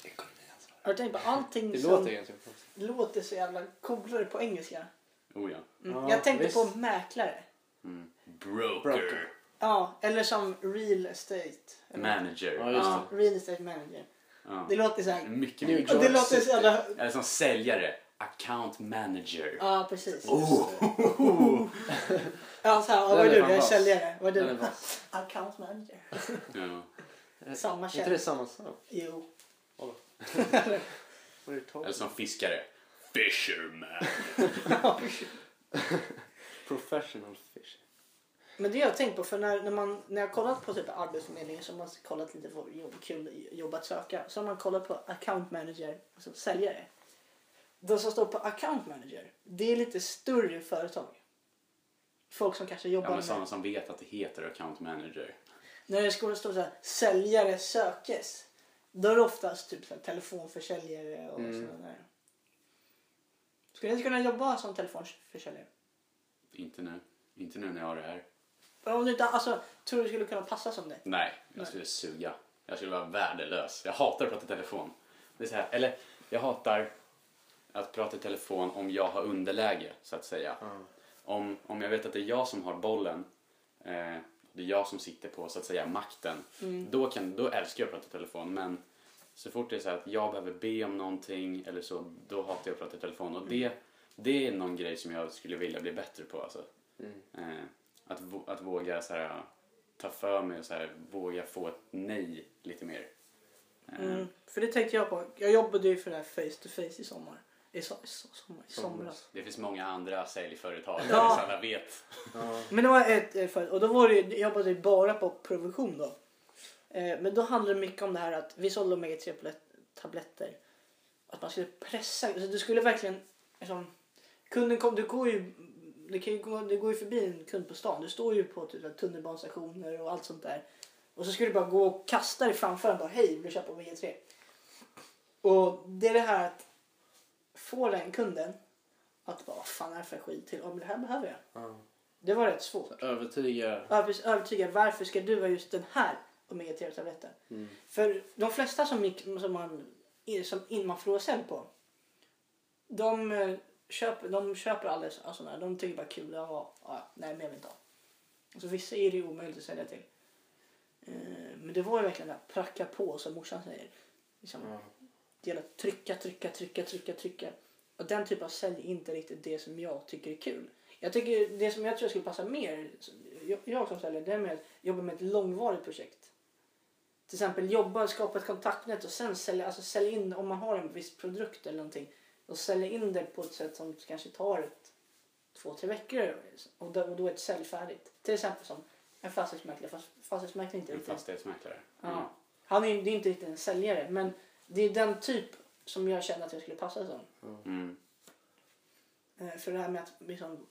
Ekonomiansvarig. Har du tänkt på allting Det som låter ganska låter så jävla coolare på engelska? oh ja. Mm. Ja, jag tänkte visst. på mäklare. Mm. Broker. Broker. Ja, eller som real estate. Eller- Manager. Ja, just Ja, real estate manager. Ja. Det låter så här. Mycket, mycket. Och det låter så jävla... Eller som säljare. Account manager. Ja, precis. Oh. Ja, så här, vad är du? Jag är säljare. Vad är du? Account manager. Ja. Samma Är inte det samma sak? Jo. Eller som fiskare. Fisherman. Professional fish. Men det har jag tänkt på för när, när, man, när jag har kollat på typ Arbetsförmedlingen så har man kollat lite på jobb, kul jobb att söka. Så har man kollat på account manager, alltså säljare. De som står på account manager, det är lite större företag. Folk som kanske jobbar Ja, men med... sådana som vet att det heter account manager. När det skulle stå så här, säljare sökes. Då är det oftast typ så här, telefonförsäljare och Mm. sådana där. Skulle jag inte kunna jobba som telefonförsäljare? Inte nu. Inte nu när jag har det här. Om du inte, alltså, tror du du skulle kunna passa som det? Nej, jag Nej. skulle suga. Jag skulle vara värdelös. Jag hatar att prata telefon. Det är så här, eller jag hatar att prata i telefon om jag har underläge, så att säga. Ja. Om, om jag vet att det är jag som har bollen, eh, det är jag som sitter på så att säga makten, Mm. då, kan, då älskar jag att prata i telefon. Men så fort det är så här att jag behöver be om någonting eller så, då hatar jag att prata i telefon. Och det, det är någon grej som jag skulle vilja bli bättre på. Alltså. Mm. Eh, att, att våga så här, ta för mig och så här, våga få ett nej lite mer. Eh, Mm, för det tänkte jag på. Jag jobbade ju för det här face to face i sommar. I, so, so, sommar, somras. Det finns många andra säljföretag Ja. som alla vet. Ja. Men det var ett för, och då var det, ju- jag jobbade bara på provision då. Eh, men då handlade det mycket om det här att vi sålde omega-3 tablet- tabletter. Att man skulle pressa, alltså du skulle verkligen liksom, kunden kom, du går ju, det kan ju gå, du går ju förbi en kund på stan. Du står ju på typ, tunnelbanestationer och allt sånt där. Och så skulle du bara gå och kasta dig framför en bara hej vill du köpa omega-3? Och det är det här att få den kunden att bara vad fan är det för skit till? Men det här behöver jag. Ja. Det var rätt svårt. Så Övertyga. Över- övertyga varför ska du ha just den här omega-3-tabletten? Mm. För de flesta som, gick, som man, som in, man förlorar cell på, de eh, köper, de köper alldeles alltså, nej, De tycker bara kul, ja, ja, nej men jag vill inte ha. Alltså, vissa är det omöjligt att sälja till. Eh, men det var ju verkligen det här, pracka på som morsan säger. Liksom, Ja. Att trycka, trycka, trycka, trycka, trycka. Och den typen av sälj är inte riktigt det som jag tycker är kul. Jag tycker det som jag tror skulle passa mer, jag, jag som säljare, det är med att jobba med ett långvarigt projekt. Till exempel jobba, skapa ett kontaktnät och sen sälja, alltså sälja in, om man har en viss produkt eller någonting, och sälja in det på ett sätt som kanske tar ett, två, tre veckor och då, och då är ett sälj färdigt. Till exempel som en fastighetsmäklare, fast fastighetsmäklare inte En fastighetsmäklare. Ja. Han är, det är inte riktigt en säljare men det är den typ som jag känner att jag skulle passa som. Mm. Eh, För det här med att liksom,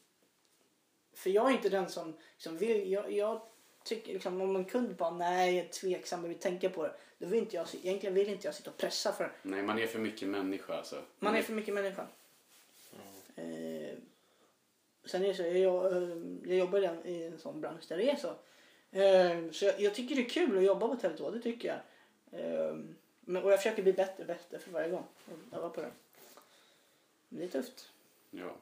För jag är inte den som, som vill, jag, jag tycker liksom om en kund bara nej jag är tveksam och vill tänka på det. Då vill inte jag, egentligen vill inte jag sitta och pressa för Nej, man är för mycket människa alltså. Man är för mycket människa. Eh, sen är det så, jag, eh, jag jobbar i en, i en sån bransch där det är så. Eh, så jag, jag tycker det är kul att jobba på Tele2, det tycker jag. Eh, men, och jag försöker bli bättre och bättre för varje gång. Jag övar på det. Men det är tufft. Ja.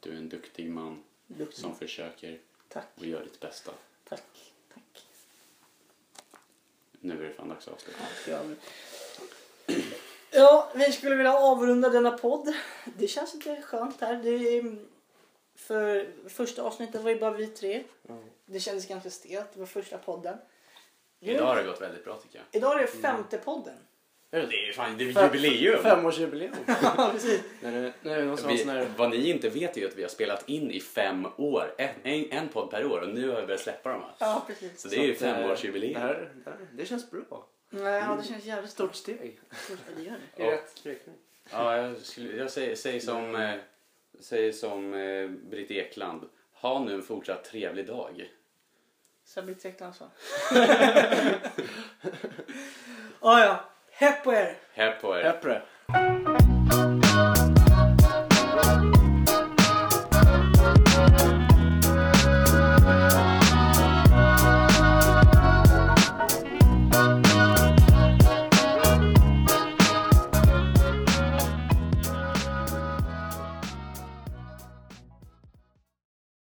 Du är en duktig man Duktig. som försöker Tack, och gör ditt bästa. tack, tack. Nu är det fan dags att avsluta. Ja. Ja, vi skulle vilja avrunda denna podd. Det känns lite skönt här. Det är... För första avsnittet var ju bara vi tre. Ja. Det kändes ganska stelt. Det var första podden. Idag har det gått väldigt bra tycker jag. Idag är det femte podden. Det är ju fan, det är Fem- jubileum! Femårsjubileum. Ja, precis. Vi, när... vad ni inte vet är ju att vi har spelat in i fem år. En, en, en podd per år och nu har vi börjat släppa dem. Ja, precis. Så det är ju eh, femårsjubileum. Det, här, det, här, det känns bra. Nej, ja, det känns jävligt stort. Stort steg. stort. Ja, det gör det. I Ja. rätt riktning. Ja, jag, skulle, jag säger, säger som, eh, säger som eh, Britt Ekland. Ha nu en fortsatt trevlig dag. Så blir Ekland så. Ja, ja. Hepp på er! Här på er. Heppre.